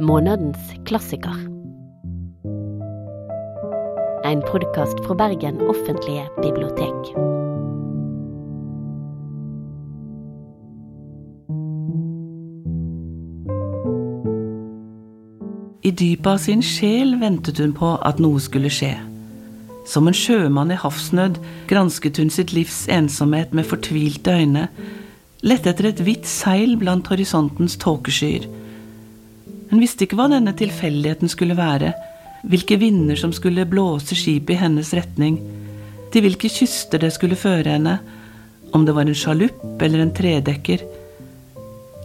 Månedens klassiker. En podkast fra Bergen offentlige bibliotek. I dypet av sin sjel ventet hun på at noe skulle skje. Som en sjømann i havsnød gransket hun sitt livs ensomhet med fortvilte øyne, lette etter et hvitt seil blant horisontens tåkeskyer. Hun visste ikke hva denne tilfeldigheten skulle være, hvilke vinder som skulle blåse skipet i hennes retning, til hvilke kyster det skulle føre henne, om det var en sjalupp eller en tredekker.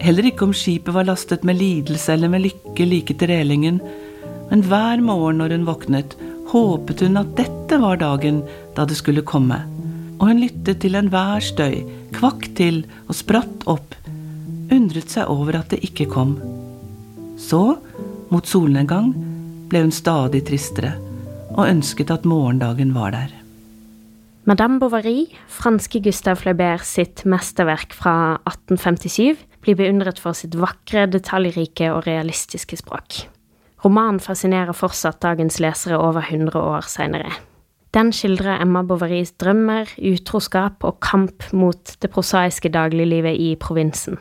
Heller ikke om skipet var lastet med lidelse eller med lykke like til relingen, men hver morgen når hun våknet, håpet hun at dette var dagen da det skulle komme, og hun lyttet til enhver støy, kvakk til og spratt opp, undret seg over at det ikke kom. Så, mot solnedgang, ble hun stadig tristere, og ønsket at morgendagen var der. Madame Bovary, franske Gustave Flaubert sitt mesterverk fra 1857, blir beundret for sitt vakre, detaljrike og realistiske språk. Romanen fascinerer fortsatt dagens lesere over 100 år seinere. Den skildrer Emma Bovarys drømmer, utroskap og kamp mot det prosaiske dagliglivet i provinsen.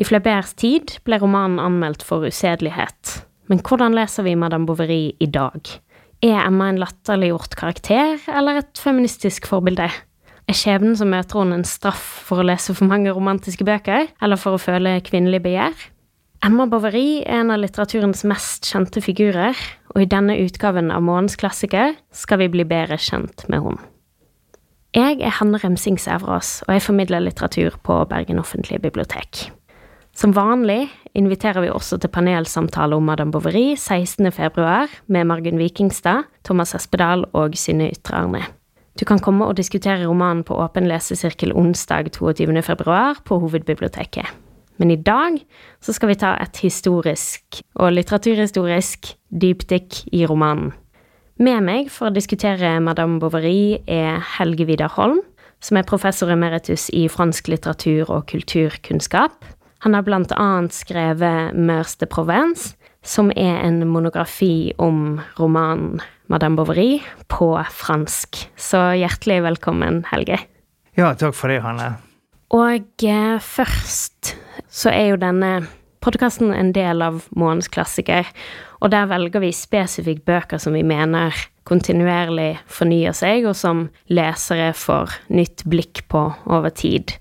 I Flauberts tid ble romanen anmeldt for usedelighet. Men hvordan leser vi Madame Bovary i dag? Er Emma en latterliggjort karakter, eller et feministisk forbilde? Er skjebnen som møter henne en straff for å lese for mange romantiske bøker, eller for å føle kvinnelig begjær? Emma Bovary er en av litteraturens mest kjente figurer, og i denne utgaven av Månens klassiker skal vi bli bedre kjent med henne. Jeg er Hanne Remsing Sævrås, og jeg formidler litteratur på Bergen offentlige bibliotek. Som vanlig inviterer vi også til panelsamtale om Madame Bovary 16.2 med Margunn Vikingstad, Thomas Espedal og Synne Ytre Arne. Du kan komme og diskutere romanen på åpen lesesirkel onsdag 22.2 på Hovedbiblioteket. Men i dag så skal vi ta et historisk og litteraturhistorisk dypdykk i romanen. Med meg for å diskutere Madame Bovary er Helge Vidar Holm, som er professor emeritus i fransk litteratur og kulturkunnskap. Han har blant annet skrevet Meurs de Provence, som er en monografi om romanen Madame Bovary på fransk. Så hjertelig velkommen, Helge. Ja, takk for det, Hanne. Og eh, først så er jo denne podkasten en del av Månens klassiker, og der velger vi spesifikt bøker som vi mener kontinuerlig fornyer seg, og som lesere får nytt blikk på over tid.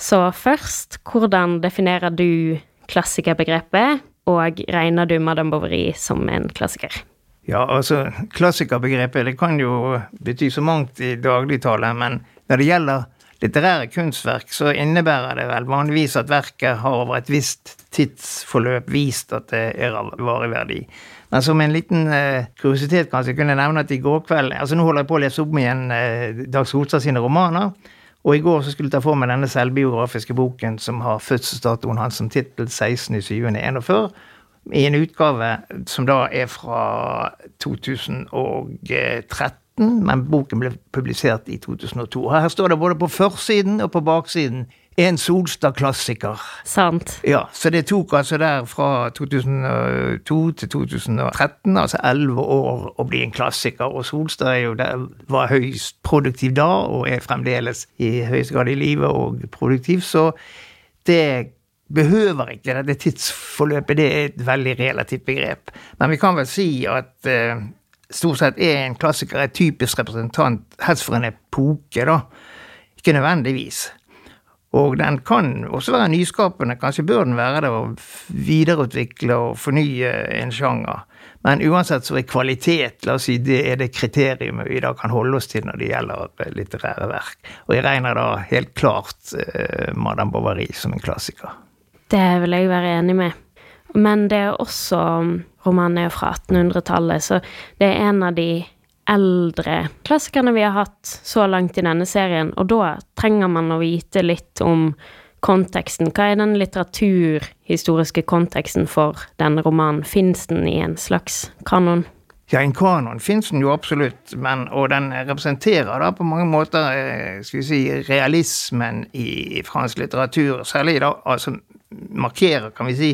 Så først, hvordan definerer du klassikerbegrepet, og regner du Madame Bovary som en klassiker? Ja, altså, klassikerbegrepet det kan jo bety så mangt i dagligtale, men når det gjelder litterære kunstverk, så innebærer det vel vanligvis at verket har over et visst tidsforløp vist at det er av varig verdi. Men som en liten eh, kuriositet kanskje kunne jeg nevne at i går kveld altså Nå holder jeg på å lese opp igjen eh, Dag Solstad sine romaner. Og i går så skulle jeg ta for meg denne selvbiografiske boken som har fødselsdatoen hans som tittel 16.7.41, i en utgave som da er fra 2013, men boken ble publisert i 2002. Her står det både på forsiden og på baksiden en Solstad-klassiker. Sant. Ja, Så det tok altså der fra 2002 til 2013, altså elleve år, å bli en klassiker. Og Solstad er jo der, var høyst produktiv da, og er fremdeles i høyeste grad i live og produktiv. Så det behøver ikke dette tidsforløpet, det er et veldig relativt begrep. Men vi kan vel si at eh, stort sett er en klassiker et typisk representant helst for en epoke, da. Ikke nødvendigvis. Og den kan også være nyskapende, kanskje bør den være det, å videreutvikle og fornye en sjanger. Men uansett så er kvalitet la oss si, det er det kriteriumet vi da kan holde oss til når det gjelder litterære verk. Og jeg regner da helt klart eh, Madame Bovary som en klassiker. Det vil jeg være enig med. Men det er også Romanen er fra 1800-tallet, så det er en av de eldre klassikerne vi har hatt så langt i denne serien, og da trenger man å vite litt om konteksten. Hva er den litteraturhistoriske konteksten for denne romanen? Fins den i en slags kanon? Ja, en kanon fins den jo absolutt, men, og den representerer da på mange måter eh, skal vi si, realismen i fransk litteratur. Særlig da, altså markerer, kan vi si,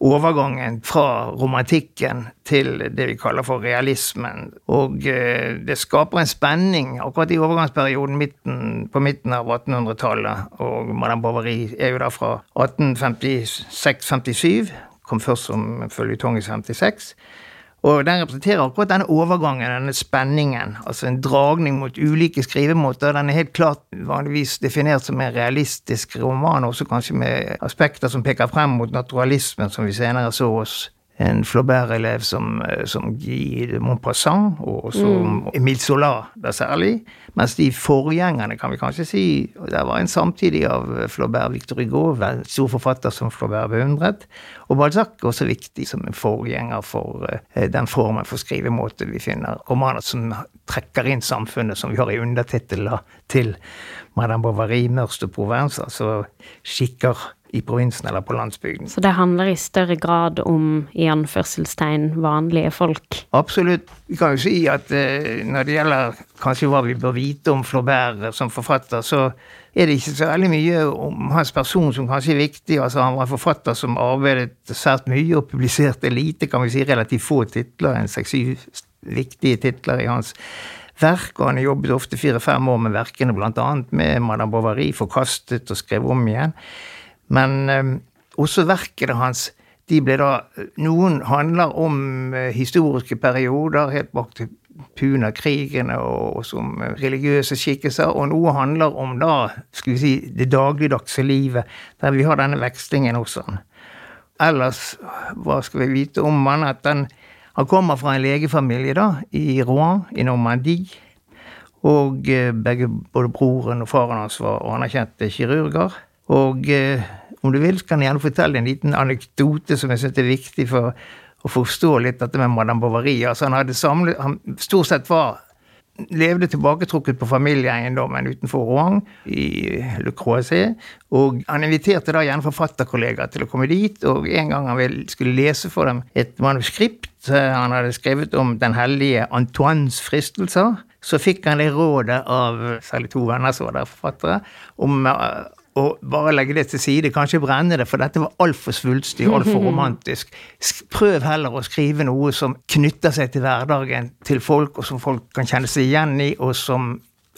overgangen fra romantikken til det vi kaller for realismen. Og eh, det skaper en spenning akkurat i overgangsperioden midten, på midten av 1800-tallet. Og Madame Bovary er jo da fra 1856-57, kom først som føljetong i 56. Og den representerer akkurat denne overgangen, denne spenningen. Altså en dragning mot ulike skrivemåter. Den er helt klart vanligvis definert som en realistisk roman, også kanskje med aspekter som peker frem mot naturalismen, som vi senere så hos en Flaubert-elev som, eh, som Guy de Montpassant, og som mm. Emile Solar da særlig. Mens de forgjengerne, kan vi kanskje si Det var en samtidig av Flaubert Victor Hugo, stor forfatter som Flaubert beundret. Og Balzac også viktig som en forgjenger for uh, den formen for skrivemåte vi finner. Romaner som trekker inn samfunnet, som vi har i undertitler til Madame Bovary, Mørst og Provence, altså skikker i provinsen eller på landsbygden. Så det handler i større grad om i anførselstegn vanlige folk? Absolutt. Vi kan jo si at eh, når det gjelder kanskje hva vi bør vite om Flaubert som forfatter, så er det ikke så veldig mye om hans person som kanskje er viktig. Altså, han var en forfatter som arbeidet svært mye og publiserte lite, kan vi si, relativt få titler, en seks-syv viktige titler i hans verk, og han har jobbet ofte fire-fem år med verkene, annet med Madame Bovary, forkastet og skrev om igjen. Men eh, også verkene hans de ble da Noen handler om eh, historiske perioder, helt bak til Puna-krigene og, og, som religiøse skikkelser, og noe handler om da, skal vi si, det dagligdagse livet, der vi har denne vekslingen også. Ellers, hva skal vi vite om han? At han, han kommer fra en legefamilie da, i Rouen, i Normandie. Og eh, begge, både broren og faren hans var anerkjente kirurger. Og eh, om du vil, så kan jeg gjerne fortelle en liten anekdote som jeg syns er viktig for å forstå litt dette med Madame Bovary. Altså, han hadde samlet Han stort sett var levde tilbaketrukket på familieeiendommen utenfor Rouen, i Le Croisé. Og han inviterte da gjerne forfatterkollegaer til å komme dit, og en gang han skulle lese for dem et manuskript han hadde skrevet om den hellige Antoines fristelser, så fikk han det rådet av særlig to venner som var der forfattere, om og bare legge det til side, kanskje brenne det, for dette var altfor svulstig, altfor romantisk. Prøv heller å skrive noe som knytter seg til hverdagen til folk, og som folk kan kjenne seg igjen i, og som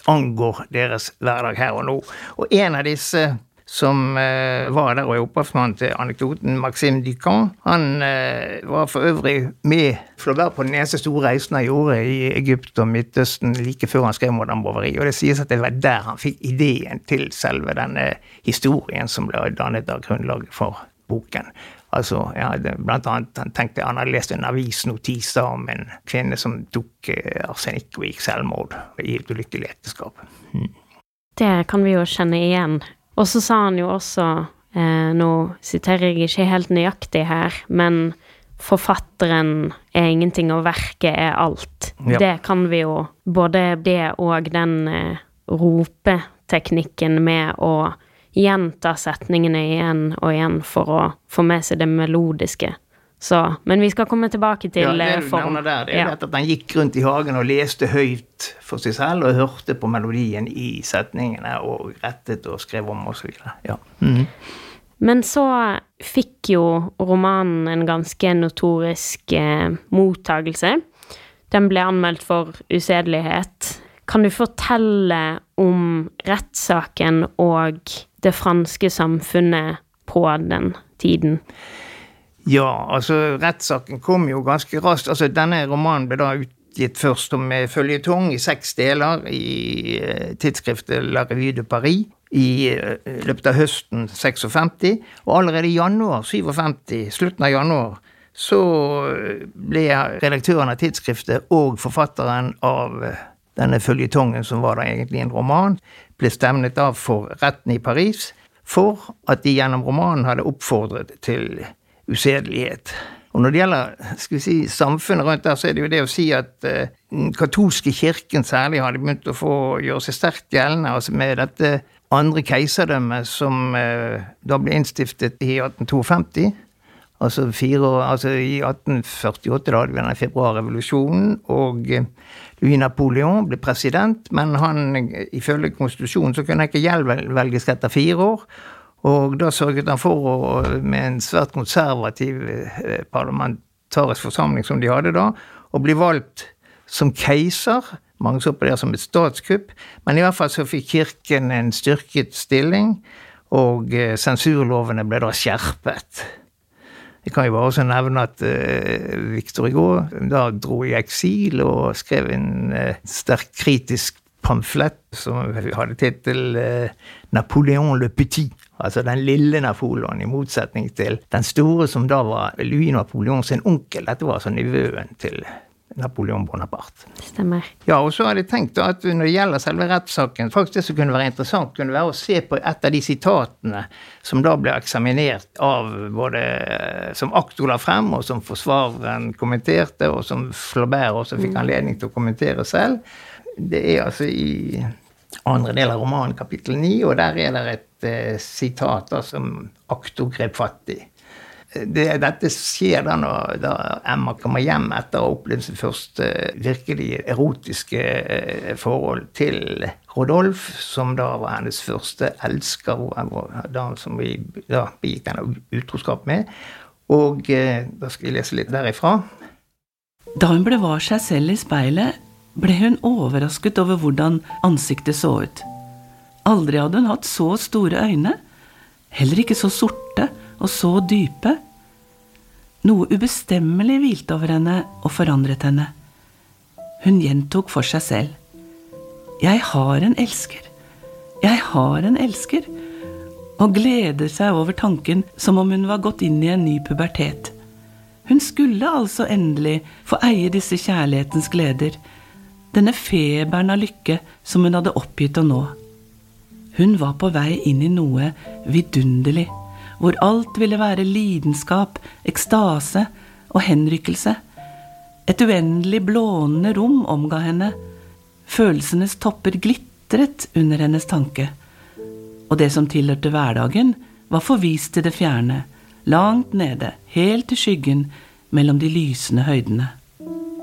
angår deres hverdag her og nå. Og en av disse som uh, var der og er opphavsmann til anekdoten, Maxime Ducamp. Han uh, var for øvrig med Flaubert på den eneste store reisen han gjorde i Egypt og Midtøsten like før han skrev 'Modern Bovary, og det sies at det var der han fikk ideen til selve denne historien som ble dannet av grunnlaget for boken. Altså, ja, blant annet, han tenkte han hadde lest en avisnotis om en kvinne som tok uh, arsenikk og gikk selvmord i et ulykkelig ekteskap. Hmm. Det kan vi jo kjenne igjen og så sa han jo også, eh, nå siterer jeg ikke helt nøyaktig her, men forfatteren er ingenting, og verket er alt. Ja. Det kan vi jo Både det og den eh, ropeteknikken med å gjenta setningene igjen og igjen for å få med seg det melodiske så, men vi skal komme tilbake til ja, det eh, form. Der, det er ja. at han gikk rundt i hagen og leste høyt for seg selv og hørte på melodien i setningene og rettet og skrev om osv. Ja. Mm. Men så fikk jo romanen en ganske notorisk eh, mottagelse. Den ble anmeldt for usedelighet. Kan du fortelle om rettssaken og det franske samfunnet på den tiden? Ja, altså rettssaken kom jo ganske raskt. Altså Denne romanen ble da utgitt først som føljetong i seks deler i uh, tidsskriftet La Revue de Paris i uh, løpet av høsten 56. Og allerede i januar 57, slutten av januar, så ble redaktøren av tidsskriftet og forfatteren av denne føljetongen, som var da egentlig en roman, ble stemnet av for retten i Paris for at de gjennom romanen hadde oppfordret til usedelighet. Og når det gjelder skal vi si, samfunnet rundt der, så er det jo det å si at uh, den katolske kirken særlig hadde begynt å få gjøre seg sterkt gjeldende altså med dette andre keiserdømmet som eh, da ble innstiftet i 1852. Altså, fire, år, altså i 1848 da hadde vi denne februarrevolusjonen, og uh, Louis Napoleon ble president, men han, ifølge konstitusjonen så kunne han ikke gjenvelges etter fire år. Og da sørget han for, å, med en svært konservativ eh, parlamentarisk forsamling som de hadde da, å bli valgt som keiser. Mange så på det som et statskupp, men i hvert fall så fikk kirken en styrket stilling, og eh, sensurlovene ble da skjerpet. Jeg kan jo bare også nevne at uh, Victor Hugo da dro i eksil og skrev en uh, sterkt kritisk pamflett som hadde tittel uh, 'Napoleon le Petit'. Altså den lille Napoleon, i motsetning til den store som da var Louis Napoleon sin onkel. Dette var altså nivøen til Napoleon Bonaparte. Stemmer. Ja, og så hadde jeg tenkt at når det gjelder selve rettssaken, faktisk det som kunne være interessant, kunne være å se på et av de sitatene som da ble eksaminert av både som aktor la frem, og som forsvareren kommenterte, og som Flaubert også fikk mm. anledning til å kommentere selv. Det er altså i andre del av romanen, kapittel 9, og der er det et eh, sitat som Akto grep fatt i det, dette skjer da når da Emma kommer hjem etter å ha opplevd sitt første virkelig erotiske eh, forhold til Rodolf, som da var hennes første elsker, da, som vi da begikk denne utroskap med. Og eh, da skal vi lese litt derifra. Da hun ble var seg selv i speilet, ble hun overrasket over hvordan ansiktet så ut. Aldri hadde hun hatt så store øyne, heller ikke så sorte og så dype. Noe ubestemmelig hvilte over henne og forandret henne. Hun gjentok for seg selv. Jeg har en elsker. Jeg har en elsker. Og gleder seg over tanken som om hun var gått inn i en ny pubertet. Hun skulle altså endelig få eie disse kjærlighetens gleder, denne feberen av lykke som hun hadde oppgitt å nå. Hun var på vei inn i noe vidunderlig hvor alt ville være lidenskap, ekstase og henrykkelse. Et uendelig blånende rom omga henne. Følelsenes topper glitret under hennes tanke. Og det som tilhørte hverdagen, var forvist til det fjerne, langt nede, helt i skyggen mellom de lysende høydene.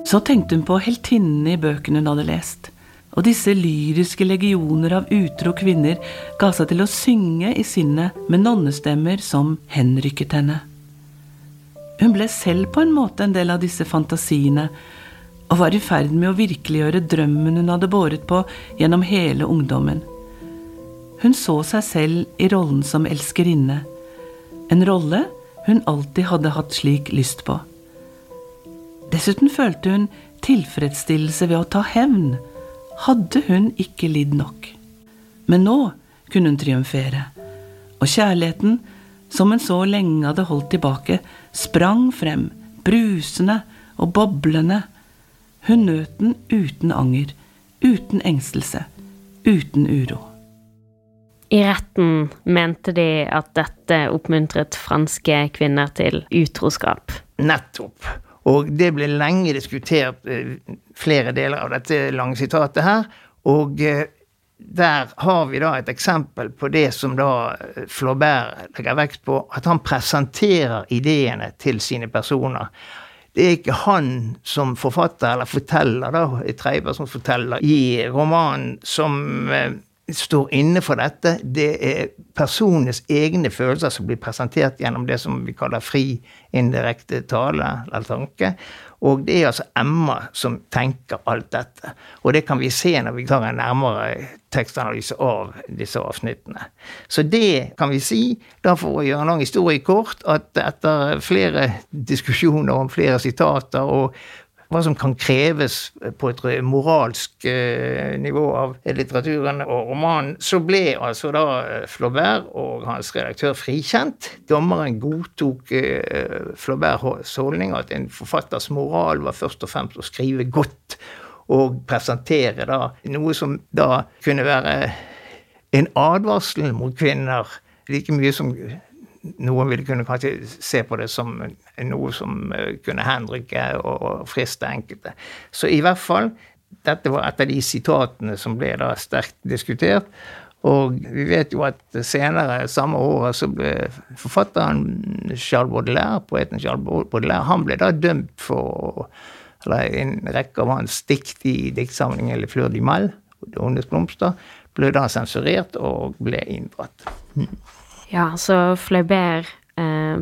Så tenkte hun på heltinnene i bøkene hun hadde lest og disse lyriske legioner av utro kvinner ga seg til å synge i sinnet med nonnestemmer som henrykket henne. Hun ble selv på en måte en del av disse fantasiene, og var i ferd med å virkeliggjøre drømmen hun hadde båret på gjennom hele ungdommen. Hun så seg selv i rollen som elskerinne, en rolle hun alltid hadde hatt slik lyst på. Dessuten følte hun tilfredsstillelse ved å ta hevn hadde hun ikke lidd nok. Men nå kunne hun triumfere, og kjærligheten, som hun så lenge hadde holdt tilbake, sprang frem, brusende og boblende. Hun nøt den uten anger, uten engstelse, uten uro. I retten mente de at dette oppmuntret franske kvinner til utroskap. Nettopp. Og det ble lenge diskutert, eh, flere deler av dette lange sitatet her. Og eh, der har vi da et eksempel på det som da eh, Flaubert legger vekt på, at han presenterer ideene til sine personer. Det er ikke han som forfatter, eller forteller, da, tredjepersonsforteller i romanen, som står inne for dette. Det er personenes egne følelser som blir presentert gjennom det som vi kaller fri indirekte tale eller tanke. Og det er altså Emma som tenker alt dette. Og det kan vi se når vi tar en nærmere tekstanalyse av disse avsnittene. Så det kan vi si, da for å gjøre en lang historie kort, at etter flere diskusjoner om flere sitater og hva som kan kreves på et moralsk eh, nivå av litteraturen og romanen, så ble altså da eh, Flaubert og hans redaktør frikjent. Dommeren godtok eh, Flauberts holdning at en forfatters moral var først og fremst å skrive godt og presentere da noe som da kunne være en advarsel mot kvinner like mye som noen ville kunne kanskje se på det som noe som eh, kunne henrykke og friste enkelte. Så i hvert fall, dette var et av de sitatene som ble da sterkt diskutert. Og vi vet jo at senere samme året så ble forfatteren Charles Baudelaire, poeten Charles Baudelaire, han ble da dømt for eller en rekke av hans dikt i diktsamlingen Le Fleur de Mal, Det ondes blomster, ble da sensurert og ble inndratt. Ja, så Flaubert eh,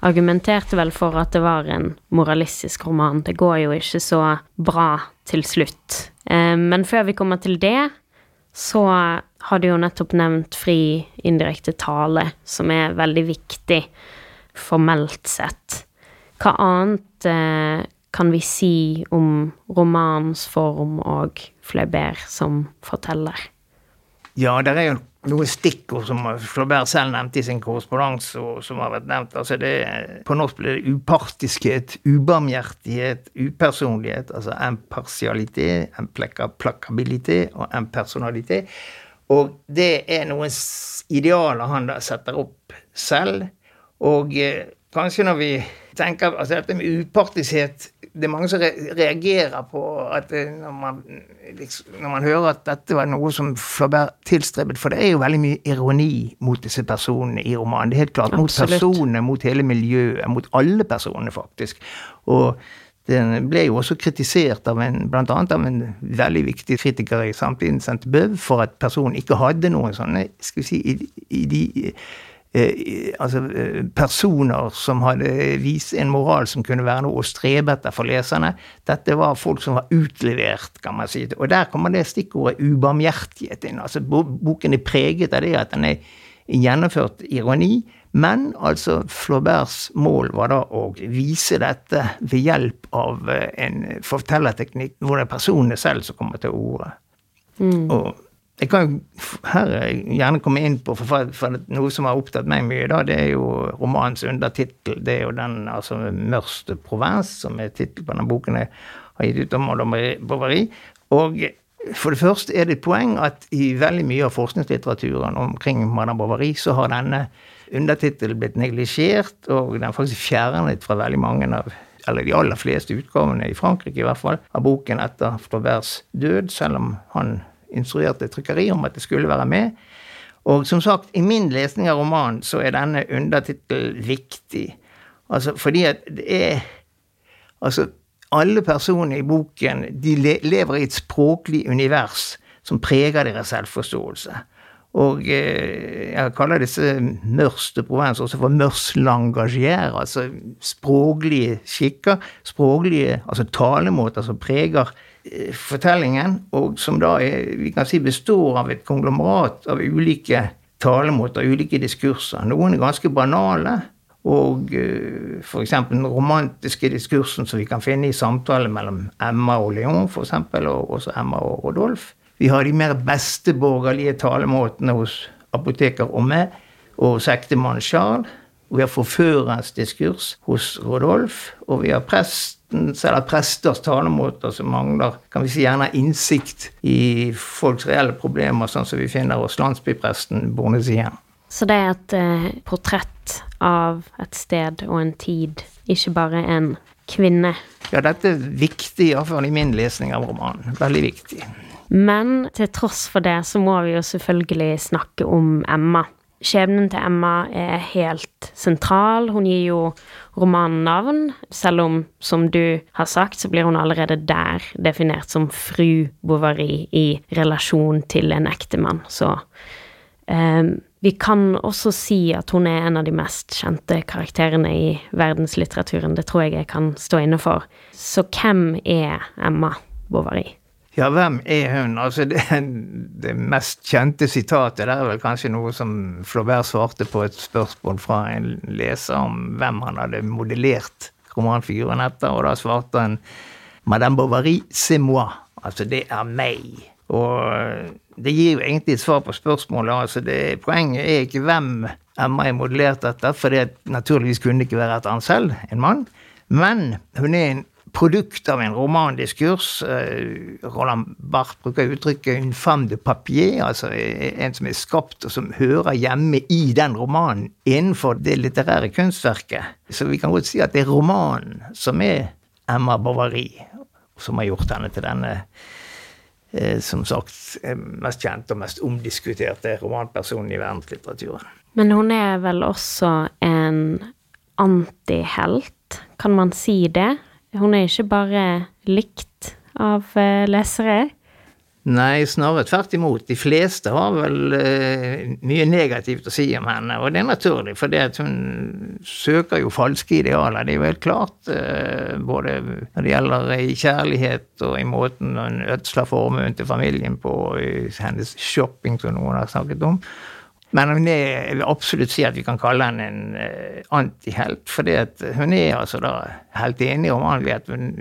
argumenterte vel for at det var en moralistisk roman. Det går jo ikke så bra til slutt. Eh, men før vi kommer til det, så har du jo nettopp nevnt fri indirekte tale, som er veldig viktig formelt sett. Hva annet eh, kan vi si om romanens form og Flaubert som forteller? Ja, det er jo noen stikkord som Flaubert selv nevnte i sin korrespondanse, og som har vært nevnt. Altså det, på norsk blir det upartiskhet, ubarmhjertighet, upersonlighet. Altså impartialitet, implakabilitet og impersonalitet. Og det er noen idealer han da setter opp selv. Og eh, kanskje når vi tenker altså Dette med upartiskhet Det er mange som reagerer på at eh, når man, liksom, når man hører at dette var noe som Flaubert tilstrebet, for det er jo veldig mye ironi mot disse personene i romanen. Det er helt klart mot Absolutt. personene, mot hele miljøet, mot alle personene, faktisk. Og den ble jo også kritisert av en, blant annet av en veldig viktig kritiker i samtiden, sent bøv for at personen ikke hadde noen sånne skal vi si, i, i de altså eh, personer som hadde vist en moral som kunne være noe å strebe etter for leserne. Dette var folk som var utlevert, kan man si. Og der kommer det stikkordet ubarmhjertighet inn. Altså Boken er preget av det at den er gjennomført ironi. Men altså Flauberts mål var da å vise dette ved hjelp av eh, en fortellerteknikk hvor det er personene selv som kommer til orde. Mm. Og jeg kan jo her gjerne komme inn på, for, for noe som har opptatt meg mye, da, det er jo romanens undertittel. Det er jo den altså Mørste provins', som er tittelen på den boken jeg har gitt ut om Madame Bovary. Og for det første er det et poeng at i veldig mye av forskningslitteraturen omkring Madame Bovary, så har denne undertittelen blitt neglisjert, og den er faktisk fjernet fra veldig mange av eller de aller fleste utgavene i Frankrike i hvert fall, av boken etter Flauberts død, selv om han instruerte trykkeri om at det skulle være med. Og som sagt, i min lesning av romanen så er denne undertittelen viktig. Altså fordi at det er Altså, alle personer i boken de lever i et språklig univers som preger deres selvforståelse. Og eh, jeg kaller disse mørste provenser også for mørslangagier, altså språklige skikker, språklige altså talemåter som preger Eh, fortellingen, og som da er, vi kan si består av et konglomerat av ulike talemåter, ulike diskurser. Noen er ganske banale, og uh, f.eks. den romantiske diskursen som vi kan finne i samtalen mellom Emma og Leon, f.eks., og også Emma og Rodolf. Vi har de mer beste borgerlige talemåtene hos apoteker Omme og sektemann Charles. Og vi har forførerens diskurs hos Rodolf, og vi har prest prestens eller presters talemåter som mangler kan vi si gjerne innsikt i folks reelle problemer, sånn som vi finner hos landsbypresten Bornesien. Så det er et eh, portrett av et sted og en tid, ikke bare en kvinne? Ja, dette er viktig, iallfall i min lesning av romanen. Veldig viktig. Men til tross for det så må vi jo selvfølgelig snakke om Emma. Skjebnen til Emma er helt sentral. Hun gir jo romanen navn, selv om, som du har sagt, så blir hun allerede der definert som fru Bovary i relasjon til en ektemann. Så um, vi kan også si at hun er en av de mest kjente karakterene i verdenslitteraturen. Det tror jeg jeg kan stå inne for. Så hvem er Emma Bovary? Ja, hvem er hun? Altså, det, det, mest kjente sitatet det er vel kanskje noe som Flaubert svarte på et spørsmål fra en leser om hvem han hadde modellert romanfiguren etter, og da svarte han Madame Bovary, c'est moi. Altså, det er meg. Og det gir jo egentlig et svar på spørsmålet. altså det, Poenget er ikke hvem Emma er modellert etter, for det naturligvis kunne ikke være etter han selv, en mann. Men hun er en produkt av en romandiskurs. Eh, Roland Barth bruker uttrykket 'une femme de papier', altså en som er skapt og som hører hjemme i den romanen innenfor det litterære kunstverket. Så vi kan godt si at det er romanen som er Emma Bovary, som har gjort henne til denne eh, som sagt mest kjente og mest omdiskuterte romanpersonen i verdenslitteraturen. Men hun er vel også en antihelt, kan man si det? Hun er ikke bare likt av eh, lesere? Nei, snarere tvert imot. De fleste har vel uh, mye negativt å si om henne, og det er naturlig, for det at hun søker jo falske idealer. Det er jo helt klart, uh, både når det gjelder i kjærlighet og i måten hun ødsler formuen til familien på, i hennes shopping, som noen har snakket om. Men hun er, jeg vil absolutt si at vi kan kalle henne en uh, antihelt. For hun er altså da helt enig om at hun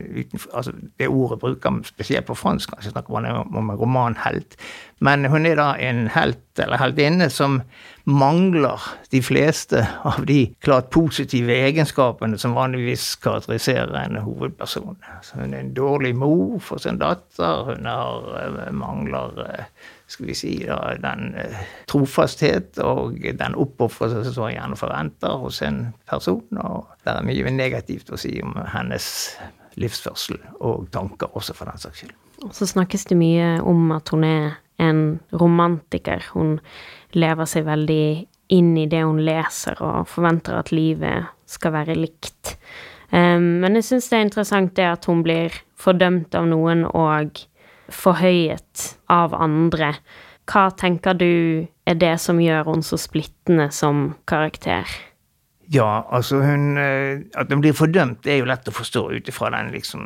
altså Det ordet bruker spesielt på fransk, kanskje snakker man om en romanhelt. Men hun er da en helt eller heltinne som mangler de fleste av de klart positive egenskapene som vanligvis karakteriserer en hovedperson. Så hun er en dårlig mor for sin datter. Hun har, eh, mangler uh, skal vi si, da, den eh, trofasthet og den oppofrelse som jeg gjerne forventer hos en person. Og det er mye negativt å si om hennes livsførsel og tanker også, for den saks skyld. Og så snakkes det mye om at hun er en romantiker. Hun lever seg veldig inn i det hun leser, og forventer at livet skal være likt. Um, men jeg syns det er interessant det at hun blir fordømt av noen og forhøyet av andre. Hva tenker du er det som gjør henne så splittende som karakter? Ja, altså hun eh, At hun blir fordømt, er jo lett å forstå ut ifra den, liksom,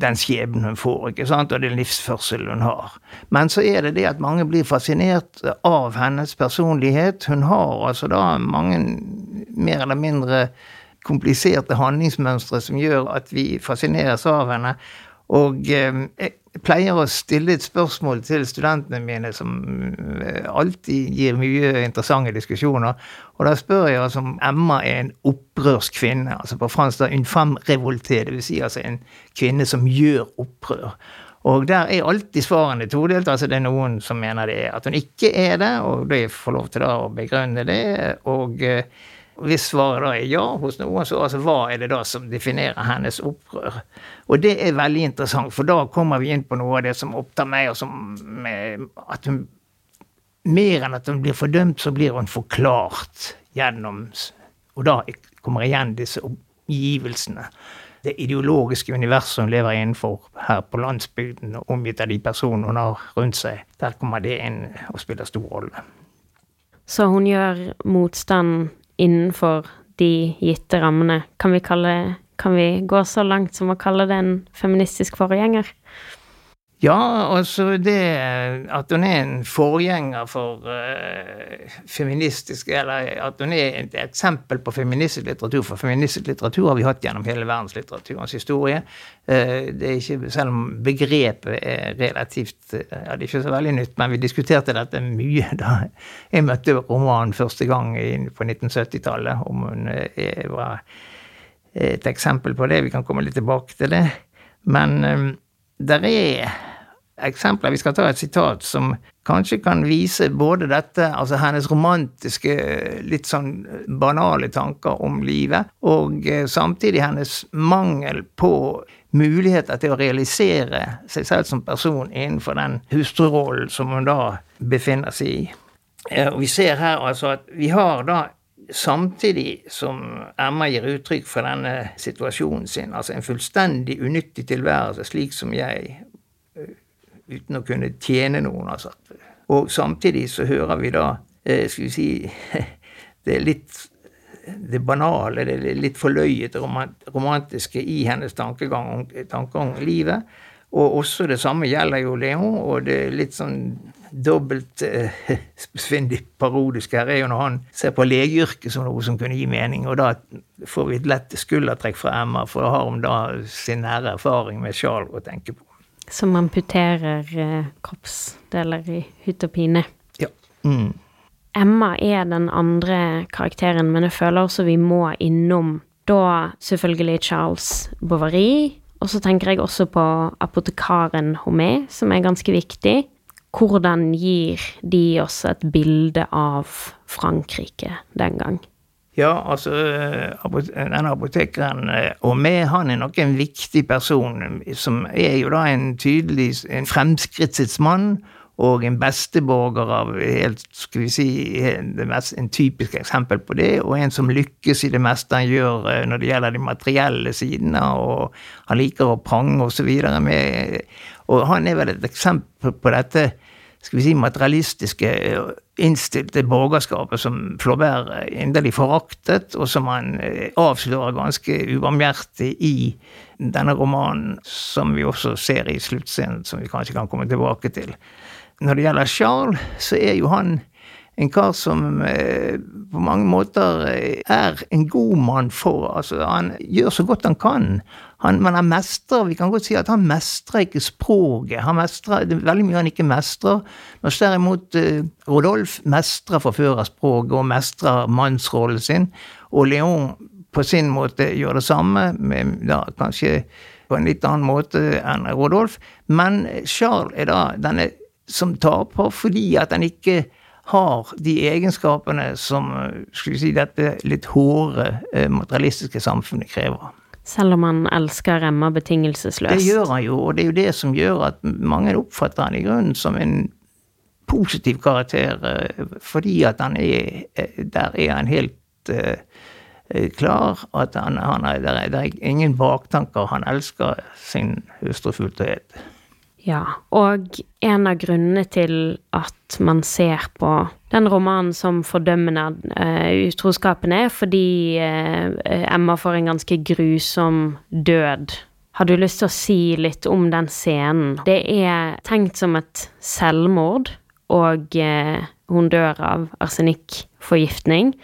den skjebnen hun får, ikke sant, og den livsførselen hun har. Men så er det det at mange blir fascinert av hennes personlighet. Hun har altså da mange mer eller mindre kompliserte handlingsmønstre som gjør at vi fascineres av henne. Og eh, pleier å stille et spørsmål til studentene mine som eh, alltid gir mye interessante diskusjoner. Og da spør jeg altså om Emma er en opprørsk kvinne. Altså på fransk da une femme revoltée, dvs. Si altså en kvinne som gjør opprør. Og der er alltid svarene todelt. altså Det er noen som mener det at hun ikke er det, og de får lov til da å begrunne det. og eh, hvis svaret da er ja hos noen, så altså, hva er det da som definerer hennes opprør? Og det er veldig interessant, for da kommer vi inn på noe av det som opptar meg, og som at hun Mer enn at hun blir fordømt, så blir hun forklart gjennom Og da kommer igjen disse omgivelsene. Det ideologiske universet hun lever innenfor her på landsbygden, omgitt av de personene hun har rundt seg. Der kommer det inn og spiller stor rolle. Så hun gjør motstand innenfor de gitte rammene. Kan vi, kalle, kan vi gå så langt som å kalle det en feministisk forgjenger? Ja, altså det at hun er en forgjenger for uh, feministisk Eller at hun er et eksempel på feministisk litteratur. For feministisk litteratur har vi hatt gjennom hele verdenslitteraturens historie. Uh, det er ikke, Selv om begrepet er relativt uh, ja, Det er ikke så veldig nytt, men vi diskuterte dette mye da jeg møtte romanen første gang på 1970-tallet. Om hun var et eksempel på det. Vi kan komme litt tilbake til det. Men um, der er eksempler. Vi skal ta et sitat som kanskje kan vise både dette, altså hennes romantiske, litt sånn banale tanker om livet, og eh, samtidig hennes mangel på muligheter til å realisere seg selv som person innenfor den hustrurollen som hun da befinner seg i. Eh, og vi ser her altså at vi har da Samtidig som Emma gir uttrykk for denne situasjonen sin, altså en fullstendig unyttig tilværelse, slik som jeg uten å kunne tjene noen, altså. Og samtidig så hører vi da, eh, skal vi si, det er litt det banale, det litt forløyete romantiske i hennes tankegang om, tanker om livet. Og også det samme gjelder jo Leon, og det litt sånn dobbelt eh, parodisk her er jo når han ser på legeyrket som noe som kunne gi mening, og da får vi et lett skuldertrekk fra Emma, for da har hun da sin nære erfaring med Charles å tenke på. Som amputerer eh, kroppsdeler i hytt og pine. Ja. Mm. Emma er den andre karakteren, men jeg føler også vi må innom da selvfølgelig Charles Bovary. Og så tenker jeg også på apotekaren Homé, som er ganske viktig. Hvordan gir de oss et bilde av Frankrike den gang? Ja, altså denne apotekeren eh, og med, han er nok en viktig person, som er jo da en tydelig en fremskrittets mann og en besteborger av helt, skal vi si, mest, en typisk eksempel på det, og en som lykkes i det meste han gjør eh, når det gjelder de materielle sidene, og han liker å prange osv. med Og han er vel et eksempel på dette skal vi si, materialistiske, innstilte borgerskapet som Flaubert inderlig foraktet, og som han avslører ganske ubarmhjertig i denne romanen, som vi også ser i sluttscenen, som vi kanskje kan komme tilbake til. Når det gjelder Charles, så er jo han en kar som eh, på mange måter eh, er en god mann for altså Han gjør så godt han kan. Han, men han mestrer Vi kan godt si at han mestrer ikke språket. Han mestrer, det er veldig mye han ikke mestrer. Mens derimot eh, Rodolf mestrer forførerspråket og mestrer mannsrollen sin. Og Leon på sin måte gjør det samme, med da kanskje på en litt annen måte enn Rodolf. Men Charles er da denne som taper fordi at han ikke har de egenskapene som skulle si, dette litt hårde eh, materialistiske samfunnet krever. Selv om han elsker Emma betingelsesløst? Det gjør han jo, og det er jo det som gjør at mange oppfatter han i grunnen som en positiv karakter, eh, fordi at han er eh, Der er han helt uh, klar, at han, han er, der, er, der er ingen baktanker. Han elsker sin hustru fullt og helt. Ja, og en av grunnene til at man ser på den romanen som fordømmende uh, utroskapen, er fordi uh, Emma får en ganske grusom død. Har du lyst til å si litt om den scenen? Det er tenkt som et selvmord, og uh, hun dør av arsenikkforgiftning,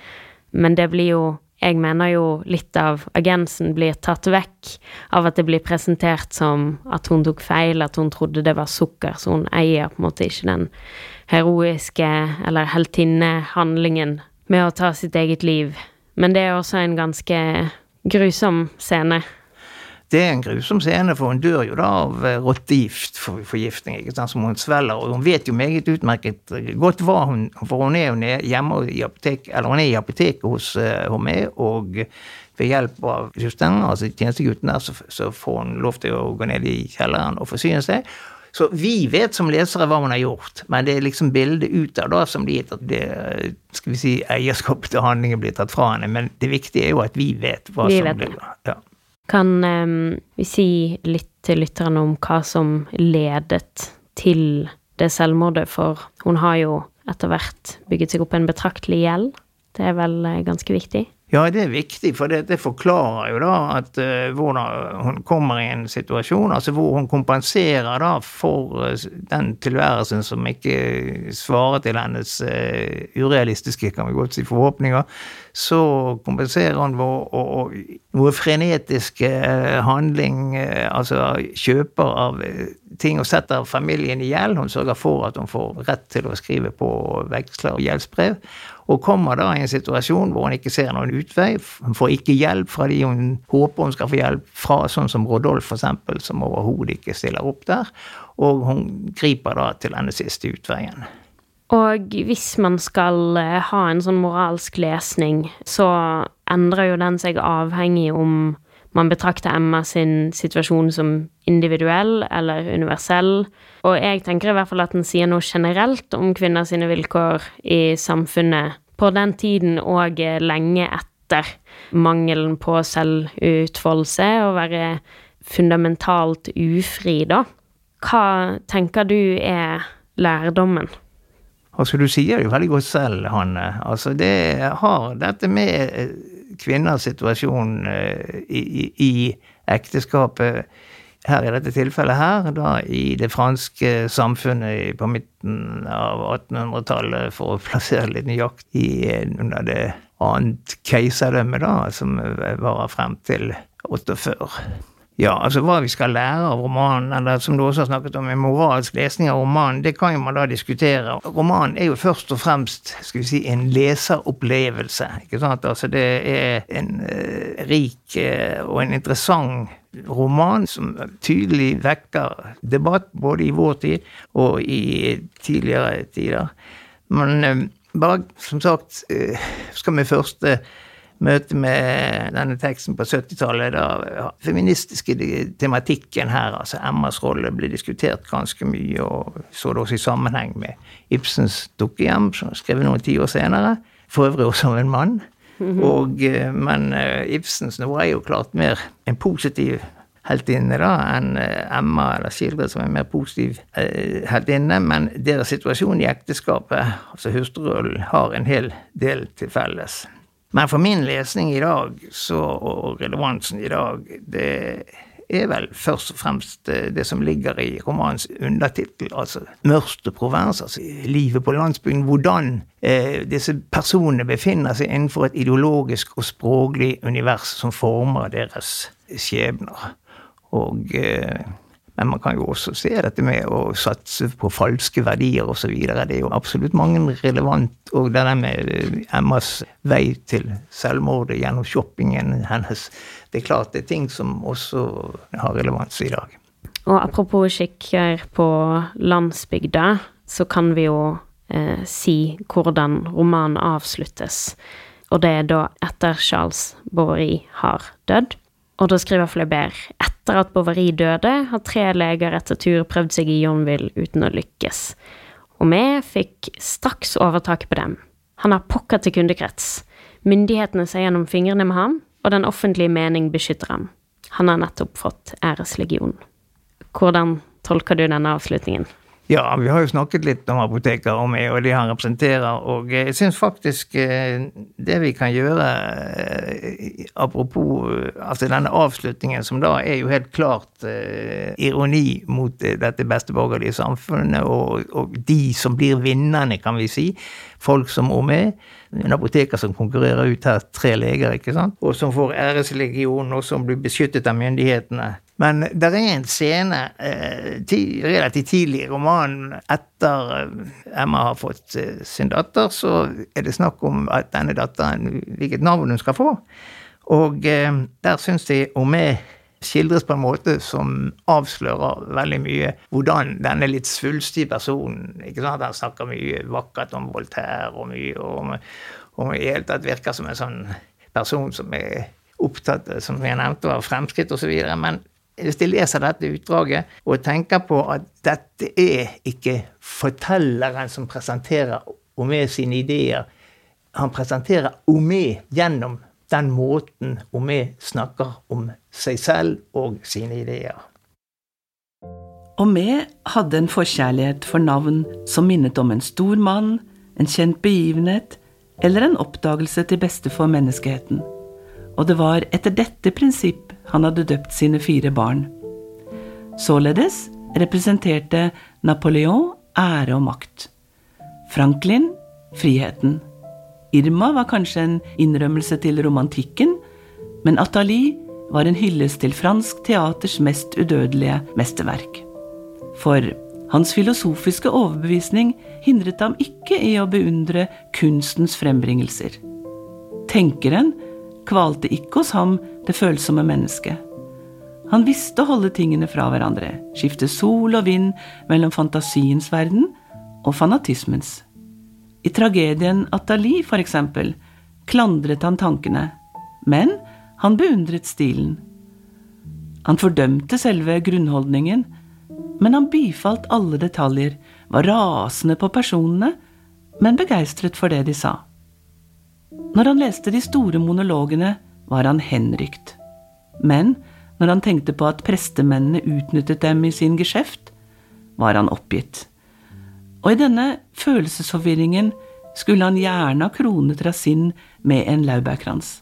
men det blir jo jeg mener jo litt av agensen blir tatt vekk av at det blir presentert som at hun tok feil, at hun trodde det var sukker, så hun eier på en måte ikke den heroiske eller heltinnehandlingen med å ta sitt eget liv. Men det er også en ganske grusom scene. Det er en grusom scene, for hun dør jo da av eh, rottegiftforgiftning, ikke sant, som hun svelger. Og hun vet jo meget utmerket godt hva hun For hun er jo hjemme i apotek, eller hun er i apoteket hos uh, Hormé, og ved hjelp av Justin, altså tjenestegutten der, så, så, får hun lov til å gå ned i kjelleren og forsyne seg. Så vi vet som lesere hva hun har gjort, men det er liksom bildet ut av da som blir at det, skal vi si, eierskapet til handlingen blir tatt fra henne. Men det viktige er jo at vi vet hva vi som blir ja. Kan um, vi si litt til lytterne om hva som ledet til det selvmordet, for hun har jo etter hvert bygget seg opp en betraktelig gjeld. Det er vel eh, ganske viktig? Ja, det er viktig, for det, det forklarer jo da at uh, hvordan hun kommer i en situasjon, altså hvor hun kompenserer da for uh, den tilværelsen som ikke svarer til hennes uh, urealistiske, kan vi godt si, forhåpninger. Så kompenserer hun å noe frenetisk handling, altså kjøper av ting og setter familien i gjeld. Hun sørger for at hun får rett til å skrive på veksler og gjeldsbrev og kommer da i en situasjon hvor hun ikke ser noen utvei. Hun får ikke hjelp fra de hun håper hun skal få hjelp fra, sånn som Rodolf f.eks., som overhodet ikke stiller opp der. Og hun griper da til denne siste utveien. Og hvis man skal eh, ha en sånn moralsk lesning, så endrer jo den seg avhengig om man betrakter Emma sin situasjon som individuell eller universell. Og jeg tenker i hvert fall at den sier noe generelt om kvinner sine vilkår i samfunnet på den tiden og lenge etter. Mangelen på selvutfoldelse og være fundamentalt ufri, da. Hva tenker du er lærdommen? Altså, du sier det jo veldig godt selv, Hanne. Altså, det har dette med kvinners situasjon eh, i, i, i ekteskapet her i dette tilfellet her, da i det franske samfunnet på midten av 1800-tallet, for å plassere litt nøyaktig under det annet keiserdømmet, da, som varer frem til 48. Ja, altså hva vi skal lære av romanen, eller som du også har snakket om, en moralsk lesning av romanen, det kan jo man da diskutere. Romanen er jo først og fremst skal vi si, en leseropplevelse. ikke sant? Altså det er en eh, rik eh, og en interessant roman som tydelig vekker debatt, både i vår tid og i tidligere tider. Men eh, bare, som sagt, skal vi først møte med denne teksten på 70-tallet, da feministiske tematikken her, altså Emmas rolle, ble diskutert ganske mye, og så det også i sammenheng med Ibsens dukkehjem, som er skrevet noen tiår senere. For øvrig også av en mann. Mhm. Og, eh, men eh, Ibsens noe er jo klart mer en positiv heltinne da, enn Emma eller skildret som en mer positiv heltinne, men deres situasjon i ekteskapet, altså hustrurollen, har en hel del til felles. Men for min lesning i dag, så, og relevansen i dag, det er vel først og fremst eh, det som ligger i romanens undertittel, altså Mørste provers', altså livet på landsbygden. Hvordan eh, disse personene befinner seg innenfor et ideologisk og språklig univers som former deres skjebner. Og eh, men man kan jo også se dette med å satse på falske verdier osv. Det er jo absolutt mange relevant. Og det der med eh, Emmas vei til selvmordet gjennom shoppingen hennes. Det er klart det er ting som også har relevans i dag. Og apropos skikker på landsbygda, så kan vi jo eh, si hvordan romanen avsluttes. Og det er da etter Charles Borry har dødd. Og da skriver Flaubert etter at Bovary døde, har tre leger etter tur prøvd seg i Jonville uten å lykkes. Og vi fikk straks overtaket på dem. Han har pokker til kundekrets. Myndighetene ser gjennom fingrene med ham, og den offentlige mening beskytter ham. Han har nettopp fått æreslegion. Hvordan tolker du denne avslutningen? Ja, vi har jo snakket litt om apoteker og meg, og de han representerer. Og jeg syns faktisk eh, det vi kan gjøre, eh, apropos altså denne avslutningen, som da er jo helt klart eh, ironi mot dette besteborgerlige samfunnet, og, og, de som blir vinnerne, kan vi si. Folk som Omé. En apoteker som konkurrerer ut her tre leger, ikke sant? og som får æreslegion, og som blir beskyttet av myndighetene. Men det er en scene eh, relativt tidlig i romanen, etter eh, Emma har fått eh, sin datter, så er det snakk om at denne datteren, hvilket navn hun skal få. Og eh, der syns jeg Omé skildres på en måte som avslører veldig mye hvordan denne litt svulstige personen ikke sant, Han snakker mye vakkert om Voltaire og mye om, om i hele tatt virker som en sånn person som er opptatt, som jeg nevnte, av fremskritt osv. Men hvis jeg leser dette utdraget og tenker på at dette er ikke fortelleren som presenterer Omé sine ideer, han presenterer Omé gjennom den måten Omé snakker om seg selv og sine ideer. Omé hadde en forkjærlighet for navn som minnet om en stor mann, en kjent begivenhet eller en oppdagelse til beste for menneskeheten. Og det var etter dette prinsipp han hadde døpt sine fire barn. Således representerte Napoleon ære og makt. Franklin friheten. Irma var kanskje en innrømmelse til romantikken, men Athalie var en hyllest til fransk teaters mest udødelige mesterverk. For hans filosofiske overbevisning hindret ham ikke i å beundre kunstens frembringelser. Tenkeren kvalte ikke hos ham det følsomme mennesket. Han visste å holde tingene fra hverandre, skifte sol og vind mellom fantasiens verden og fanatismens. I tragedien Atali, for eksempel, klandret han tankene, men han beundret stilen. Han fordømte selve grunnholdningen, men han bifalt alle detaljer, var rasende på personene, men begeistret for det de sa. Når han leste de store monologene, var han henrykt. Men når han tenkte på at prestemennene utnyttet dem i sin geskjeft, var han oppgitt. Og i denne følelsesforvirringen skulle han gjerne ha kronet Rasin med en laurbærkrans,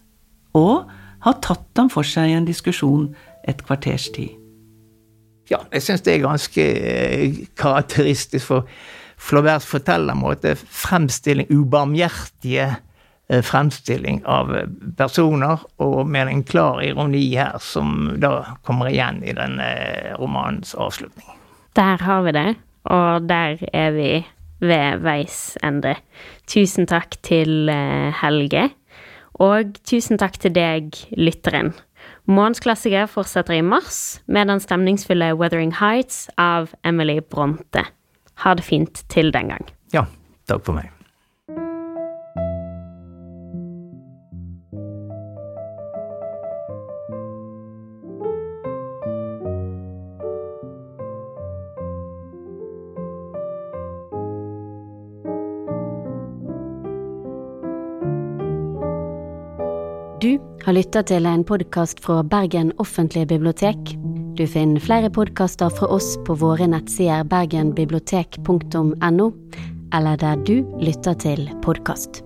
og ha tatt ham for seg i en diskusjon et kvarters tid. Ja, jeg syns det er ganske eh, karakteristisk for Flauberts fortellermåte. Fremstilling, ubarmhjertige fremstilling av eh, personer, og med en klar ironi her, som da kommer igjen i denne eh, romanens avslutning. Der har vi det, og der er vi ved veis ende. Tusen takk til Helge, og tusen takk til deg, lytteren. Månedsklassiker fortsetter i mars med den stemningsfulle Weathering Heights av Emily Bronte. Ha det fint til den gang. Ja, takk for meg. Har lytta til en podkast fra Bergen offentlige bibliotek. Du finner flere podkaster fra oss på våre nettsider bergenbibliotek.no, eller der du lytter til podkast.